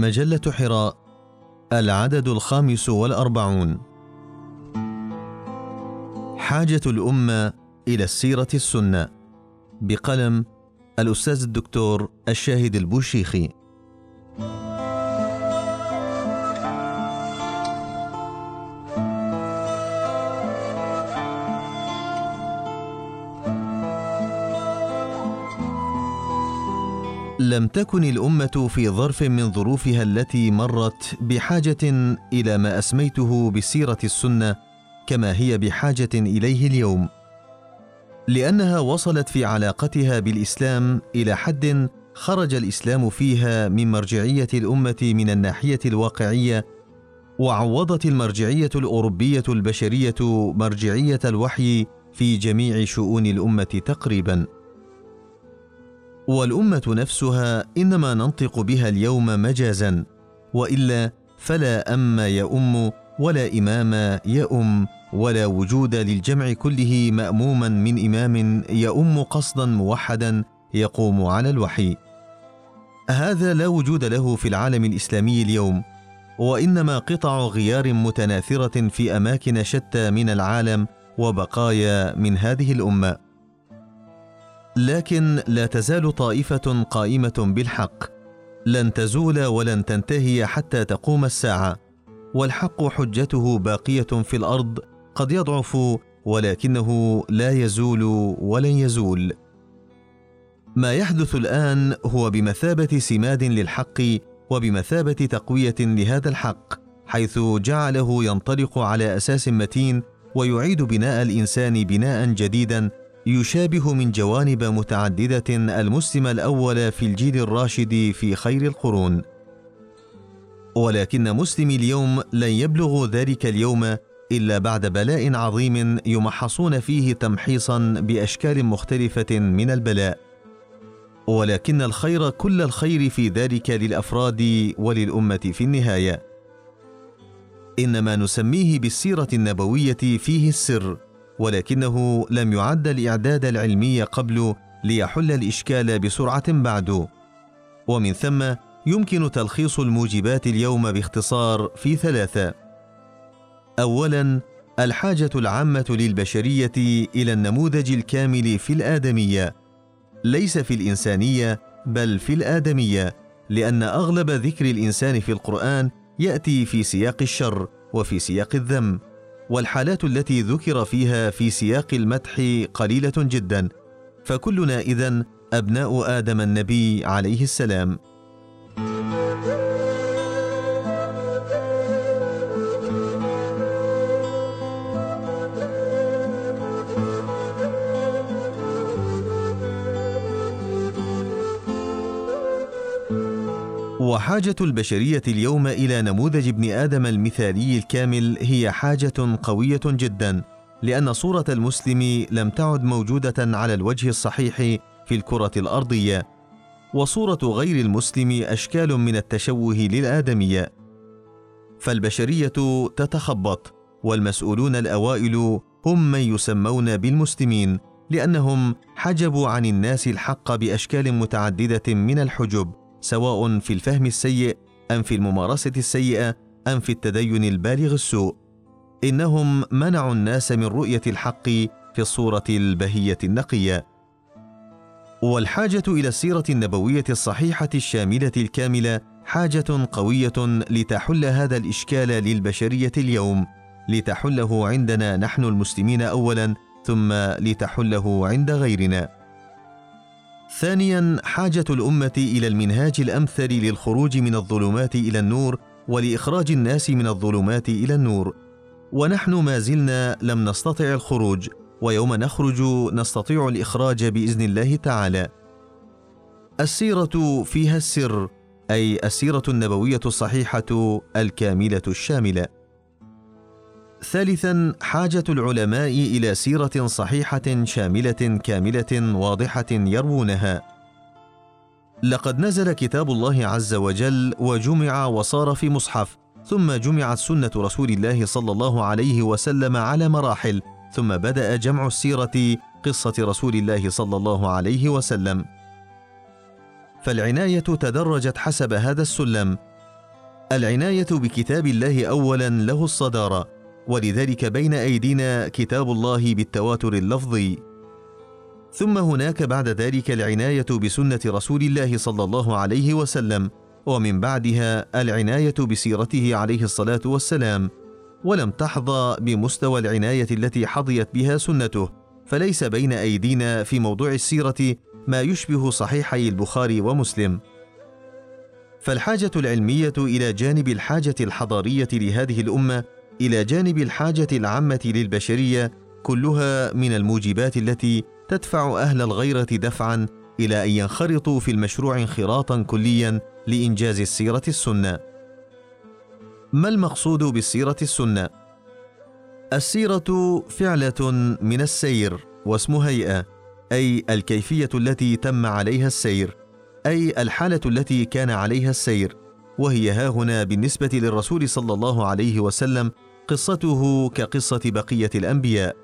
مجلة حراء العدد الخامس والأربعون. حاجة الأمة إلى السيرة السنة بقلم الأستاذ الدكتور الشاهد البوشيخي. لم تكن الأمة في ظرف من ظروفها التي مرت بحاجة إلى ما أسميته بالسيره السنة كما هي بحاجة إليه اليوم. لأنها وصلت في علاقتها بالإسلام إلى حد خرج الإسلام فيها من مرجعية الأمة من الناحية الواقعية وعوضت المرجعية الأوروبية البشرية مرجعية الوحي في جميع شؤون الأمة تقريبا. والأمة نفسها إنما ننطق بها اليوم مجازا وإلا فلا أم يؤم ولا إمام يؤم ولا وجود للجمع كله ماموما من إمام يؤم قصدا موحدا يقوم على الوحي. هذا لا وجود له في العالم الإسلامي اليوم وإنما قطع غيار متناثرة في أماكن شتى من العالم وبقايا من هذه الأمة. لكن لا تزال طائفة قائمة بالحق. لن تزول ولن تنتهي حتى تقوم الساعة والحق حجته باقية في الأرض قد يضعف ولكنه لا يزول ولن يزول. ما يحدث الآن هو بمثابة سماد للحق وبمثابة تقوية لهذا الحق حيث جعله ينطلق على أساس متين ويعيد بناء الإنسان بناء جديدا يشابه من جوانب متعددة المسلم الأول في الجيل الراشد في خير القرون. ولكن مسلمي اليوم لن يبلغوا ذلك اليوم إلا بعد بلاء عظيم يمحصون فيه تمحيصا بأشكال مختلفة من البلاء. ولكن الخير كل الخير في ذلك للأفراد وللأمة في النهاية. إنما نسميه بالسيرة النبوية فيه السر. ولكنه لم يعد الاعداد العلمي قبل ليحل الإشكال بسرعة بعد. ومن ثم يمكن تلخيص الموجبات اليوم باختصار في ثلاثة. اولا الحاجة العامة للبشرية إلى النموذج الكامل في الآدمية. ليس في الإنسانية بل في الآدمية لأن أغلب ذكر الإنسان في القرآن يأتي في سياق الشر وفي سياق الذم. والحالات التي ذكر فيها في سياق المدح قليلة جدا. فكلنا اذن أبناء آدم النبي عليه السلام. وحاجة البشرية اليوم إلى نموذج ابن آدم المثالي الكامل هي حاجة قوية جدا، لأن صورة المسلم لم تعد موجودة على الوجه الصحيح في الكرة الأرضية، وصورة غير المسلم أشكال من التشوه للآدمية. فالبشرية تتخبط، والمسؤولون الأوائل هم من يسمون بالمسلمين، لأنهم حجبوا عن الناس الحق بأشكال متعددة من الحجب، سواء في الفهم السيء أم في الممارسة السيئة أم في التدين البالغ السوء. إنهم منعوا الناس من رؤية الحق في الصورة البهية النقية. والحاجة إلى السيرة النبوية الصحيحة الشاملة الكاملة حاجة قوية لتحل هذا الإشكال للبشرية اليوم. لتحله عندنا نحن المسلمين اولا ثم لتحله عند غيرنا. ثانيا حاجة الأمة إلى المنهاج الأمثل للخروج من الظلمات إلى النور ولإخراج الناس من الظلمات إلى النور. ونحن ما زلنا لم نستطع الخروج ويوم نخرج نستطيع الإخراج بإذن الله تعالى. السيرة فيها السر أي السيرة النبوية الصحيحة الكاملة الشاملة. ثالثا حاجة العلماء إلى سيرة صحيحة شاملة كاملة واضحة يروونها. لقد نزل كتاب الله عز وجل وجمع وصار في مصحف ثم جمعت سنة رسول الله صلى الله عليه وسلم على مراحل ثم بدأ جمع السيرة قصة رسول الله صلى الله عليه وسلم. فالعناية تدرجت حسب هذا السلم. العناية بكتاب الله اولا له الصدارة. ولذلك بين أيدينا كتاب الله بالتواتر اللفظي. ثم هناك بعد ذلك العناية بسنة رسول الله صلى الله عليه وسلم ومن بعدها العناية بسيرته عليه الصلاة والسلام. ولم تحظى بمستوى العناية التي حظيت بها سنته فليس بين أيدينا في موضوع السيرة ما يشبه صحيحي البخاري ومسلم. فالحاجة العلمية إلى جانب الحاجة الحضارية لهذه الأمة إلى جانب الحاجة العامة للبشرية كلها من الموجبات التي تدفع أهل الغيرة دفعا إلى أن ينخرطوا في المشروع انخراطا كليا لإنجاز السيرة السنة. ما المقصود بالسيرة السنة؟ السيرة فعلة من السير واسم هيئة أي الكيفية التي تم عليها السير أي الحالة التي كان عليها السير وهي ها هنا بالنسبة للرسول صلى الله عليه وسلم قصته كقصة بقية الأنبياء.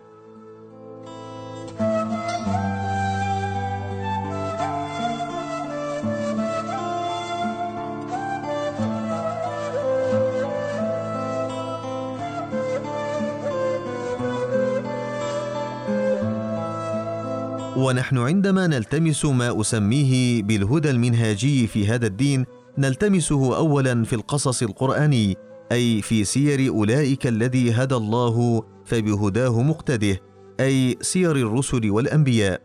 ونحن عندما نلتمس ما أسميه بالهدى المنهاجي في هذا الدين نلتمسه اولا في القصص القرآني. أي في سير أولئك الذي هدى الله فبهداه مقتده أي سير الرسل والأنبياء.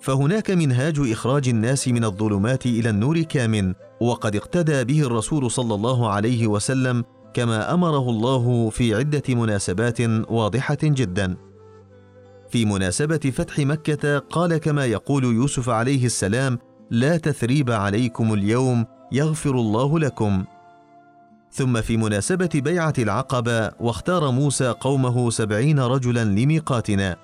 فهناك منهاج إخراج الناس من الظلمات إلى النور كامن وقد اقتدى به الرسول صلى الله عليه وسلم كما أمره الله في عدة مناسبات واضحة جدا. في مناسبة فتح مكة قال كما يقول يوسف عليه السلام لا تثريب عليكم اليوم يغفر الله لكم. ثم في مناسبة بيعة العقبة واختار موسى قومه سبعين رجلا لميقاتنا.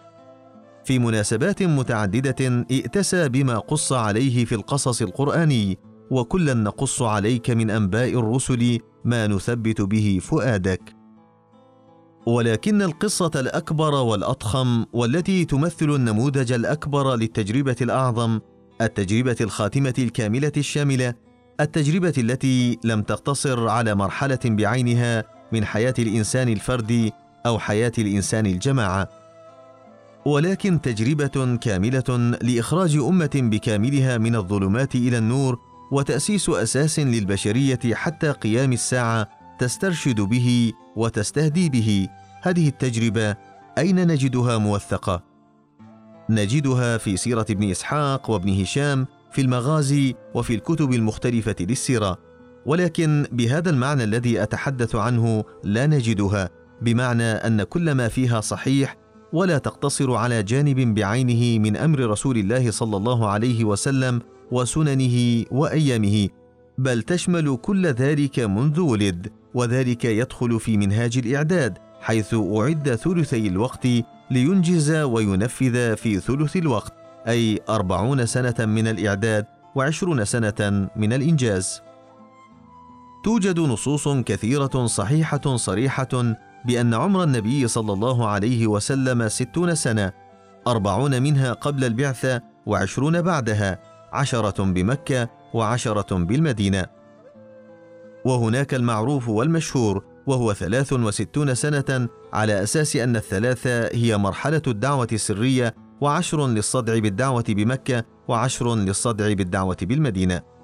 في مناسبات متعددة ائتسى بما قص عليه في القصص القرآني وكلا نقص عليك من أنباء الرسل ما نثبت به فؤادك. ولكن القصة الأكبر والأضخم والتي تمثل النموذج الأكبر للتجربة الأعظم التجربة الخاتمة الكاملة الشاملة التجربة التي لم تقتصر على مرحلة بعينها من حياة الإنسان الفردي أو حياة الإنسان الجماعة، ولكن تجربة كاملة لإخراج أمة بكاملها من الظلمات إلى النور وتأسيس أساس للبشرية حتى قيام الساعة تسترشد به وتستهدي به. هذه التجربة أين نجدها موثقة؟ نجدها في سيرة ابن إسحاق وابن هشام في المغازي وفي الكتب المختلفة للسيرة، ولكن بهذا المعنى الذي أتحدث عنه لا نجدها، بمعنى أن كل ما فيها صحيح ولا تقتصر على جانب بعينه من أمر رسول الله صلى الله عليه وسلم وسننه وأيامه، بل تشمل كل ذلك منذ ولد، وذلك يدخل في منهاج الإعداد، حيث أعد ثلثي الوقت لينجز وينفذ في ثلث الوقت. أي أربعون سنة من الإعداد وعشرون سنة من الإنجاز. توجد نصوص كثيرة صحيحة صريحة بأن عمر النبي صلى الله عليه وسلم ستون سنة أربعون منها قبل البعثة وعشرون بعدها عشرة بمكة وعشرة بالمدينة. وهناك المعروف والمشهور وهو ثلاث وستون سنة على أساس أن الثلاثة هي مرحلة الدعوة السرية وعشر للصدع بالدعوة بمكة وعشر للصدع بالدعوة بالمدينة.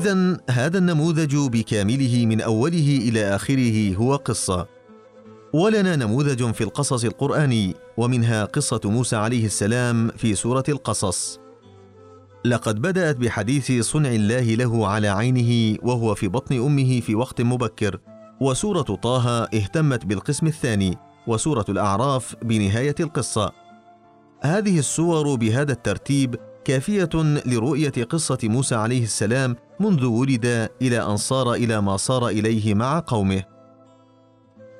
إذا هذا النموذج بكامله من أوله إلى آخره هو قصة. ولنا نموذج في القصص القرآني ومنها قصة موسى عليه السلام في سورة القصص. لقد بدأت بحديث صنع الله له على عينه وهو في بطن أمه في وقت مبكر، وسورة طه اهتمت بالقسم الثاني، وسورة الأعراف بنهاية القصة. هذه السور بهذا الترتيب كافية لرؤية قصة موسى عليه السلام منذ ولد إلى أن صار إلى ما صار إليه مع قومه.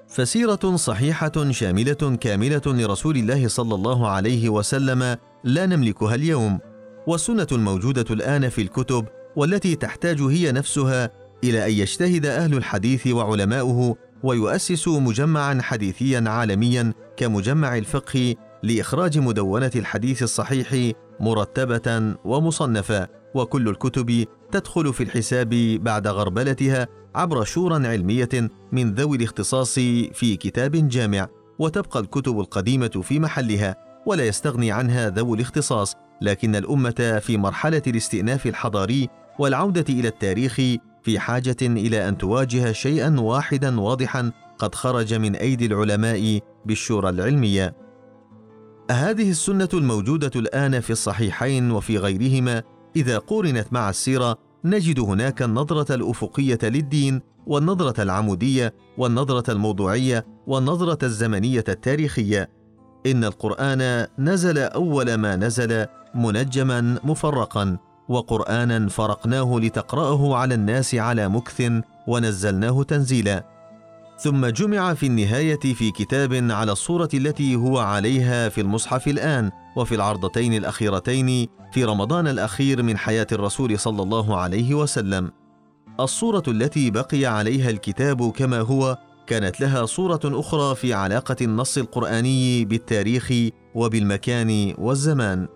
فسيرة صحيحة شاملة كاملة لرسول الله صلى الله عليه وسلم لا نملكها اليوم والسنة الموجودة الآن في الكتب والتي تحتاج هي نفسها إلى أن يجتهد أهل الحديث وعلماؤه ويؤسسوا مجمعا حديثيا عالميا كمجمع الفقه لإخراج مدونة الحديث الصحيح مرتبة ومصنفة وكل الكتب تدخل في الحساب بعد غربلتها عبر شورى علمية من ذوي الاختصاص في كتاب جامع. وتبقى الكتب القديمة في محلها ولا يستغني عنها ذوو الاختصاص لكن الأمة في مرحلة الاستئناف الحضاري والعودة إلى التاريخ في حاجة إلى أن تواجه شيئا واحدا واضحا قد خرج من أيدي العلماء بالشورى العلمية. هذه السنة الموجودة الآن في الصحيحين وفي غيرهما إذا قورنت مع السيرة نجد هناك النظرة الأفقية للدين والنظرة العمودية والنظرة الموضوعية والنظرة الزمنية التاريخية. إن القرآن نزل أول ما نزل منجما مفرقا وقرآنا فرقناه لتقرأه على الناس على مكث ونزلناه تنزيلا. ثم جمع في النهاية في كتاب على الصورة التي هو عليها في المصحف الآن وفي العرضتين الأخيرتين في رمضان الأخير من حياة الرسول صلى الله عليه وسلم. الصورة التي بقي عليها الكتاب كما هو كانت لها صورة أخرى في علاقة النص القرآني بالتاريخ وبالمكان والزمان.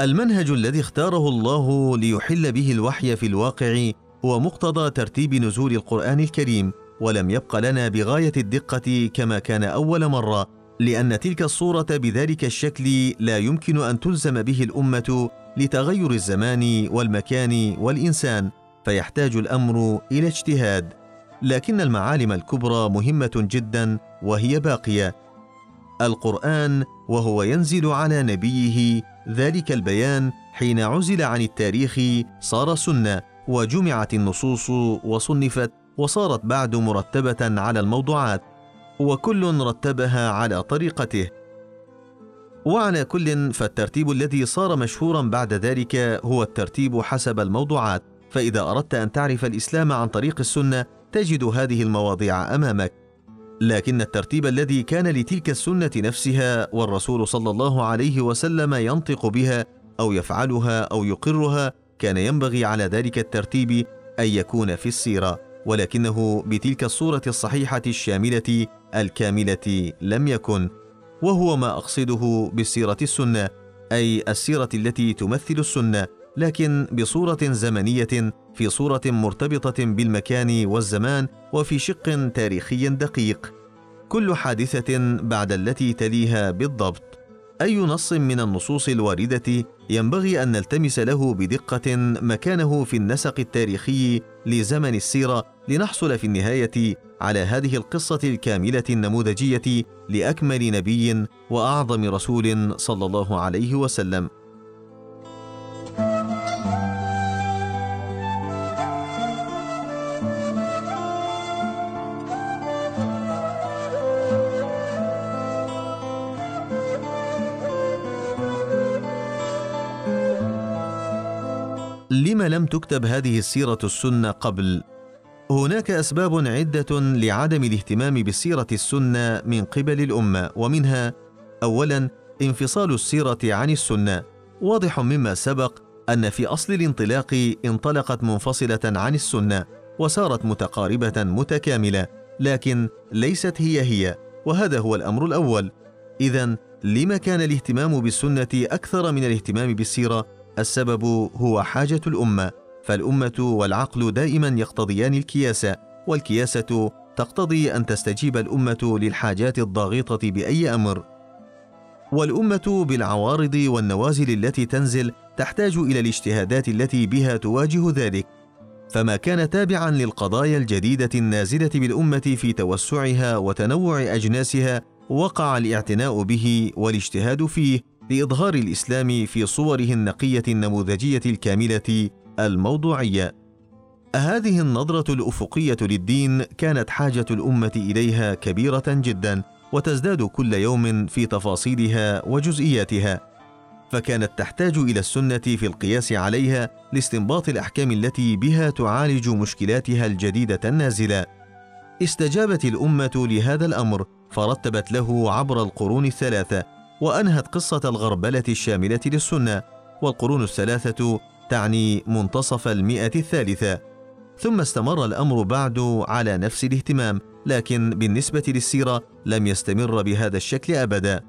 المنهج الذي اختاره الله ليحل به الوحي في الواقع هو مقتضى ترتيب نزول القرآن الكريم. ولم يبق لنا بغاية الدقة كما كان أول مرة لأن تلك الصورة بذلك الشكل لا يمكن أن تلزم به الأمة لتغير الزمان والمكان والإنسان فيحتاج الأمر إلى اجتهاد. لكن المعالم الكبرى مهمة جدا وهي باقية. القرآن وهو ينزل على نبيه ذلك البيان حين عزل عن التاريخ صار سنة وجمعت النصوص وصنفت وصارت بعد مرتبة على الموضوعات وكل رتبها على طريقته. وعلى كل فالترتيب الذي صار مشهورا بعد ذلك هو الترتيب حسب الموضوعات. فإذا أردت أن تعرف الإسلام عن طريق السنة تجد هذه المواضيع أمامك. لكن الترتيب الذي كان لتلك السنة نفسها والرسول صلى الله عليه وسلم ينطق بها أو يفعلها أو يقرها كان ينبغي على ذلك الترتيب أن يكون في السيرة. ولكنه بتلك الصورة الصحيحة الشاملة الكاملة لم يكن وهو ما أقصده بالسيرة السنة أي السيرة التي تمثل السنة لكن بصورة زمنية في صورة مرتبطة بالمكان والزمان وفي شق تاريخي دقيق. كل حادثة بعد التي تليها بالضبط أي نص من النصوص الواردة ينبغي أن نلتمس له بدقة مكانه في النسق التاريخي لزمن السيرة لنحصل في النهاية على هذه القصة الكاملة النموذجية لأكمل نبي وأعظم رسول صلى الله عليه وسلم. لم تكتب هذه السيرة السنة قبل؟ هناك أسباب عدة لعدم الاهتمام بالسيرة السنة من قبل الأمة ومنها أولا انفصال السيرة عن السنة. واضح مما سبق أن في أصل الانطلاق انطلقت منفصلة عن السنة وصارت متقاربة متكاملة لكن ليست هي هي وهذا هو الأمر الأول. إذا لما كان الاهتمام بالسنة أكثر من الاهتمام بالسيرة؟ السبب هو حاجة الأمة، فالأمة والعقل دائما يقتضيان الكياسة، والكياسة تقتضي أن تستجيب الأمة للحاجات الضاغطة بأي أمر. والأمة بالعوارض والنوازل التي تنزل تحتاج إلى الاجتهادات التي بها تواجه ذلك. فما كان تابعا للقضايا الجديدة النازلة بالأمة في توسعها وتنوع أجناسها وقع الاعتناء به والاجتهاد فيه لاظهار الإسلام في صوره النقية النموذجية الكاملة الموضوعية. هذه النظرة الأفقية للدين كانت حاجة الأمة إليها كبيرة جدا وتزداد كل يوم في تفاصيلها وجزئياتها. فكانت تحتاج إلى السنة في القياس عليها لاستنباط الأحكام التي بها تعالج مشكلاتها الجديدة النازلة. استجابت الأمة لهذا الأمر فرتبت له عبر القرون الثلاثة وأنهت قصة الغربلة الشاملة للسنة والقرون الثلاثة تعني منتصف المئة الثالثة. ثم استمر الأمر بعد على نفس الاهتمام لكن بالنسبة للسيرة لم يستمر بهذا الشكل أبدا.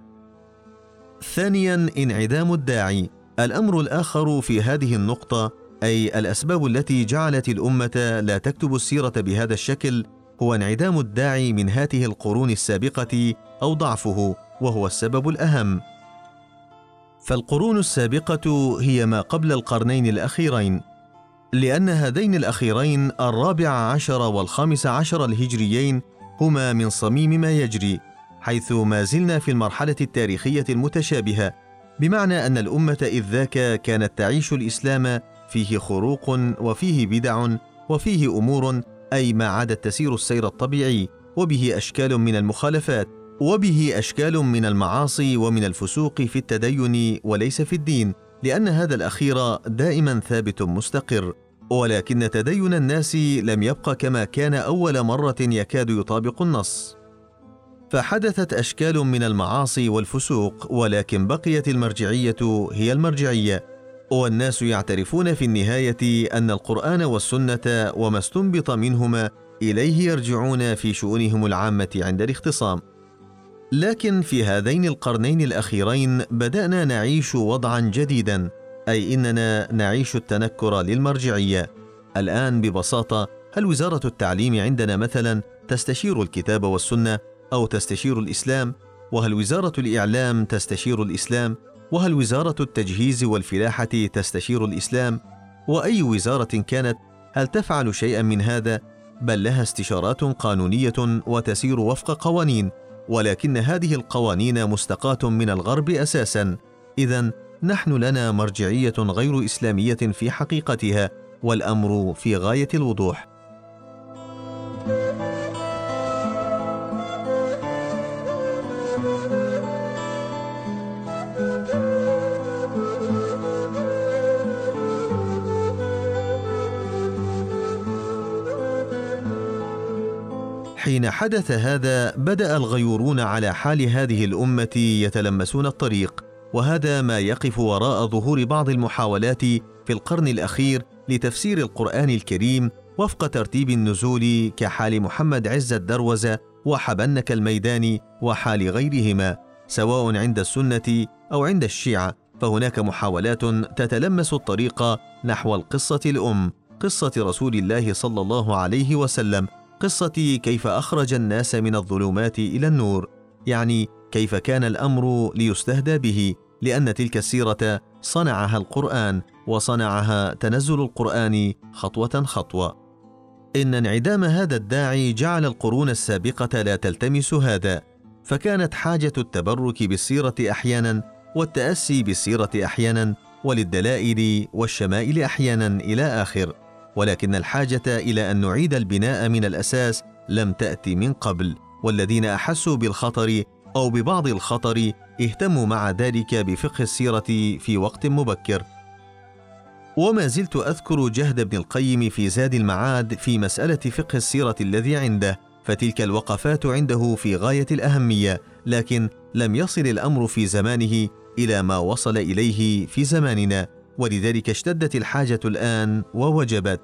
ثانيا انعدام الداعي. الأمر الآخر في هذه النقطة أي الأسباب التي جعلت الأمة لا تكتب السيرة بهذا الشكل هو انعدام الداعي من هذه القرون السابقة أو ضعفه. وهو السبب الأهم. فالقرون السابقة هي ما قبل القرنين الأخيرين لأن هذين الأخيرين الرابع عشر والخامس عشر الهجريين هما من صميم ما يجري حيث ما زلنا في المرحلة التاريخية المتشابهة بمعنى أن الأمة إذ ذاك كانت تعيش الإسلام فيه خروق وفيه بدع وفيه أمور أي ما عادت تسير السير الطبيعي وبه أشكال من المخالفات. وبه أشكال من المعاصي ومن الفسوق في التدين وليس في الدين لأن هذا الأخير دائما ثابت مستقر. ولكن تدين الناس لم يبق كما كان أول مرة يكاد يطابق النص. فحدثت أشكال من المعاصي والفسوق ولكن بقيت المرجعية هي المرجعية. والناس يعترفون في النهاية أن القرآن والسنة وما استنبط منهما إليه يرجعون في شؤونهم العامة عند الاختصام. لكن في هذين القرنين الأخيرين بدأنا نعيش وضعا جديدا أي إننا نعيش التنكر للمرجعية. الآن ببساطة هل وزارة التعليم عندنا مثلا تستشير الكتاب والسنة أو تستشير الإسلام؟ وهل وزارة الإعلام تستشير الإسلام؟ وهل وزارة التجهيز والفلاحة تستشير الإسلام؟ وأي وزارة كانت هل تفعل شيئا من هذا؟ بل لها استشارات قانونية وتسير وفق قوانين. ولكن هذه القوانين مستقاة من الغرب أساسا. اذا نحن لنا مرجعية غير إسلامية في حقيقتها والأمر في غاية الوضوح. حين حدث هذا بدأ الغيورون على حال هذه الأمة يتلمسون الطريق وهذا ما يقف وراء ظهور بعض المحاولات في القرن الأخير لتفسير القرآن الكريم وفق ترتيب النزول كحال محمد عز الدروزه وحبنك الميداني وحال غيرهما سواء عند السنة أو عند الشيعة فهناك محاولات تتلمس الطريق نحو القصة الأم قصة رسول الله صلى الله عليه وسلم. قصه كيف أخرج الناس من الظلمات إلى النور يعني كيف كان الأمر ليستهدى به لأن تلك السيرة صنعها القرآن وصنعها تنزل القرآن خطوة خطوة. إن انعدام هذا الداعي جعل القرون السابقة لا تلتمس هذا فكانت حاجة التبرك بالسيرة أحيانا والتأسي بالسيرة أحيانا وللدلائل والشمائل أحيانا إلى آخر. ولكن الحاجة إلى أن نعيد البناء من الأساس لم تأتي من قبل والذين أحسوا بالخطر أو ببعض الخطر اهتموا مع ذلك بفقه السيرة في وقت مبكر. وما زلت أذكر جهد ابن القيم في زاد المعاد في مسألة فقه السيرة الذي عنده فتلك الوقفات عنده في غاية الأهمية لكن لم يصل الأمر في زمانه إلى ما وصل إليه في زماننا. ولذلك اشتدت الحاجة الآن ووجبت.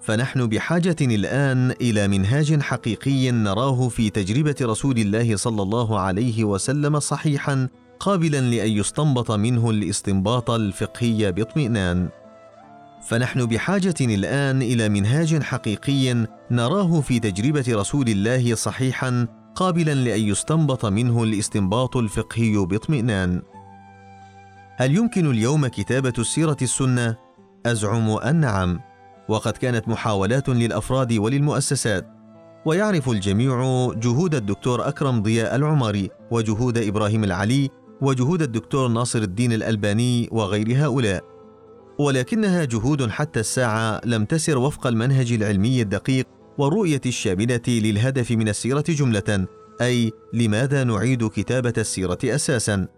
فنحن بحاجة الآن إلى منهاج حقيقي نراه في تجربة رسول الله صلى الله عليه وسلم صحيحا قابلا لأن يستنبط منه الاستنباط الفقهي باطمئنان. فنحن بحاجة الآن إلى منهاج حقيقي نراه في تجربة رسول الله صحيحا قابلا لأن يستنبط منه الاستنباط الفقهي باطمئنان. هل يمكن اليوم كتابة السيرة السنة؟ أزعم أن نعم وقد كانت محاولات للأفراد وللمؤسسات. ويعرف الجميع جهود الدكتور أكرم ضياء العمري وجهود إبراهيم العلي وجهود الدكتور ناصر الدين الألباني وغير هؤلاء. ولكنها جهود حتى الساعة لم تسر وفق المنهج العلمي الدقيق والرؤية الشاملة للهدف من السيرة جملة أي لماذا نعيد كتابة السيرة أساسا؟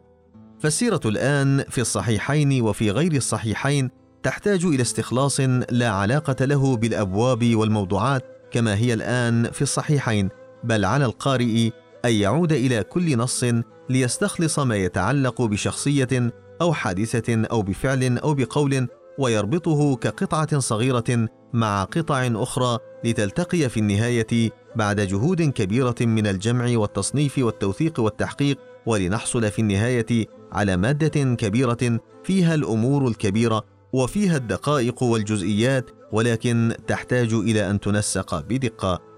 فالسيرة الآن في الصحيحين وفي غير الصحيحين تحتاج إلى استخلاص لا علاقة له بالأبواب والموضوعات كما هي الآن في الصحيحين بل على القارئ أن يعود إلى كل نص ليستخلص ما يتعلق بشخصية أو حادثة أو بفعل أو بقول ويربطه كقطعة صغيرة مع قطع أخرى لتلتقي في النهاية بعد جهود كبيرة من الجمع والتصنيف والتوثيق والتحقيق ولنحصل في النهاية على مادة كبيرة فيها الأمور الكبيرة وفيها الدقائق والجزئيات ولكن تحتاج إلى أن تنسق بدقة.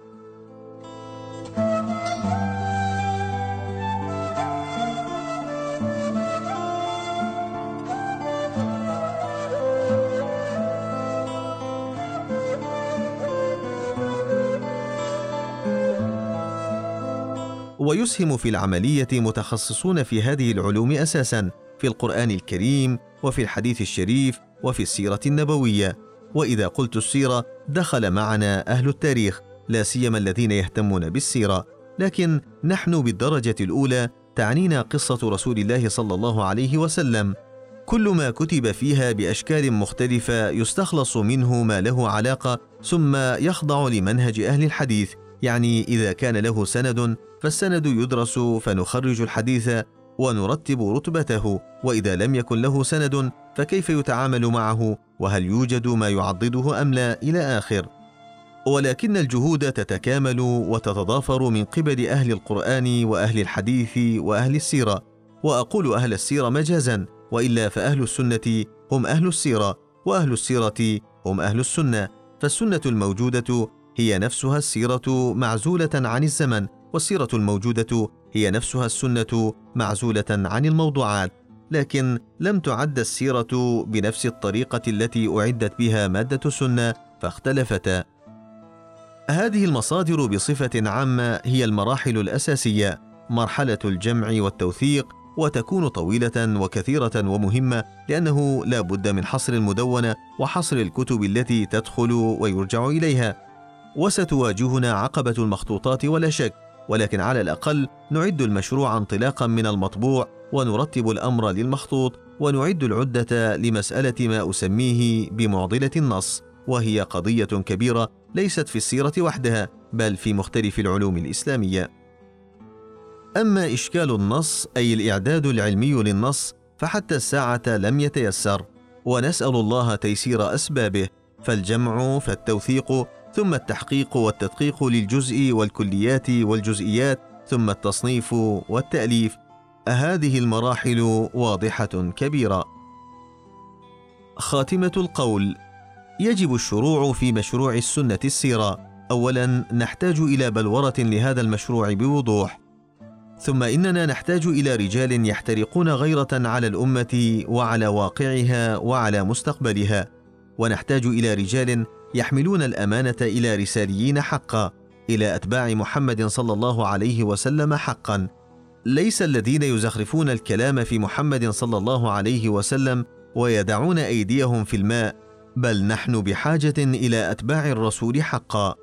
ويسهم في العملية متخصصون في هذه العلوم أساسا في القرآن الكريم وفي الحديث الشريف وفي السيرة النبوية. وإذا قلت السيرة دخل معنا أهل التاريخ لا سيما الذين يهتمون بالسيرة. لكن نحن بالدرجة الأولى تعنينا قصة رسول الله صلى الله عليه وسلم. كل ما كتب فيها بأشكال مختلفة يستخلص منه ما له علاقة ثم يخضع لمنهج أهل الحديث. يعني إذا كان له سند فالسند يدرس فنخرج الحديث ونرتب رتبته وإذا لم يكن له سند فكيف يتعامل معه؟ وهل يوجد ما يعضده أم لا إلى آخر؟ ولكن الجهود تتكامل وتتضافر من قبل أهل القرآن وأهل الحديث وأهل السيرة. وأقول أهل السيرة مجازا وإلا فأهل السنة هم أهل السيرة وأهل السيرة هم أهل السنة. فالسنة الموجودة هي نفسها السيرة معزولة عن الزمن والسيرة الموجودة هي نفسها السنة معزولة عن الموضوعات. لكن لم تعد السيرة بنفس الطريقة التي أعدت بها مادة السنة فاختلفتا هذه المصادر بصفة عامة هي المراحل الأساسية مرحلة الجمع والتوثيق وتكون طويلة وكثيرة ومهمة لأنه لا بد من حصر المدونة وحصر الكتب التي تدخل ويرجع إليها. وستواجهنا عقبة المخطوطات ولا شك ولكن على الأقل نعد المشروع انطلاقا من المطبوع ونرتب الأمر للمخطوط ونعد العدة لمسألة ما أسميه بمعضلة النص وهي قضية كبيرة ليست في السيرة وحدها بل في مختلف العلوم الإسلامية. أما إشكال النص أي الإعداد العلمي للنص فحتى الساعة لم يتيسر ونسأل الله تيسير أسبابه فالجمع فالتوثيق ثم التحقيق والتدقيق للجزء والكليات والجزئيات ثم التصنيف والتأليف. هذه المراحل واضحة كبيرة. خاتمة القول. يجب الشروع في مشروع السنة السيرة. اولا نحتاج إلى بلورة لهذا المشروع بوضوح. ثم إننا نحتاج إلى رجال يحترقون غيرة على الأمة وعلى واقعها وعلى مستقبلها. ونحتاج إلى رجال يحملون الأمانة إلى رساليين حقا إلى أتباع محمد صلى الله عليه وسلم حقا. ليس الذين يزخرفون الكلام في محمد صلى الله عليه وسلم ويدعون أيديهم في الماء بل نحن بحاجة إلى أتباع الرسول حقا.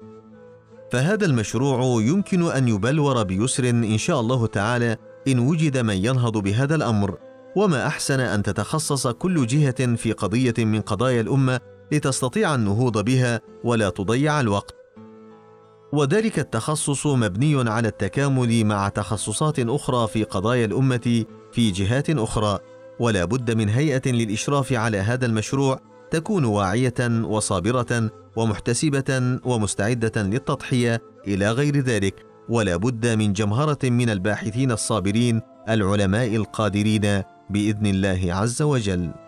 فهذا المشروع يمكن أن يبلور بيسر إن شاء الله تعالى إن وجد من ينهض بهذا الأمر. وما أحسن أن تتخصص كل جهة في قضية من قضايا الأمة لتستطيع النهوض بها ولا تضيع الوقت. وذلك التخصص مبني على التكامل مع تخصصات أخرى في قضايا الأمة في جهات أخرى ولا بد من هيئة للإشراف على هذا المشروع تكون واعية وصابرة ومحتسبة ومستعدة للتضحية إلى غير ذلك ولا بد من جمهرة من الباحثين الصابرين العلماء القادرين بإذن الله عز وجل.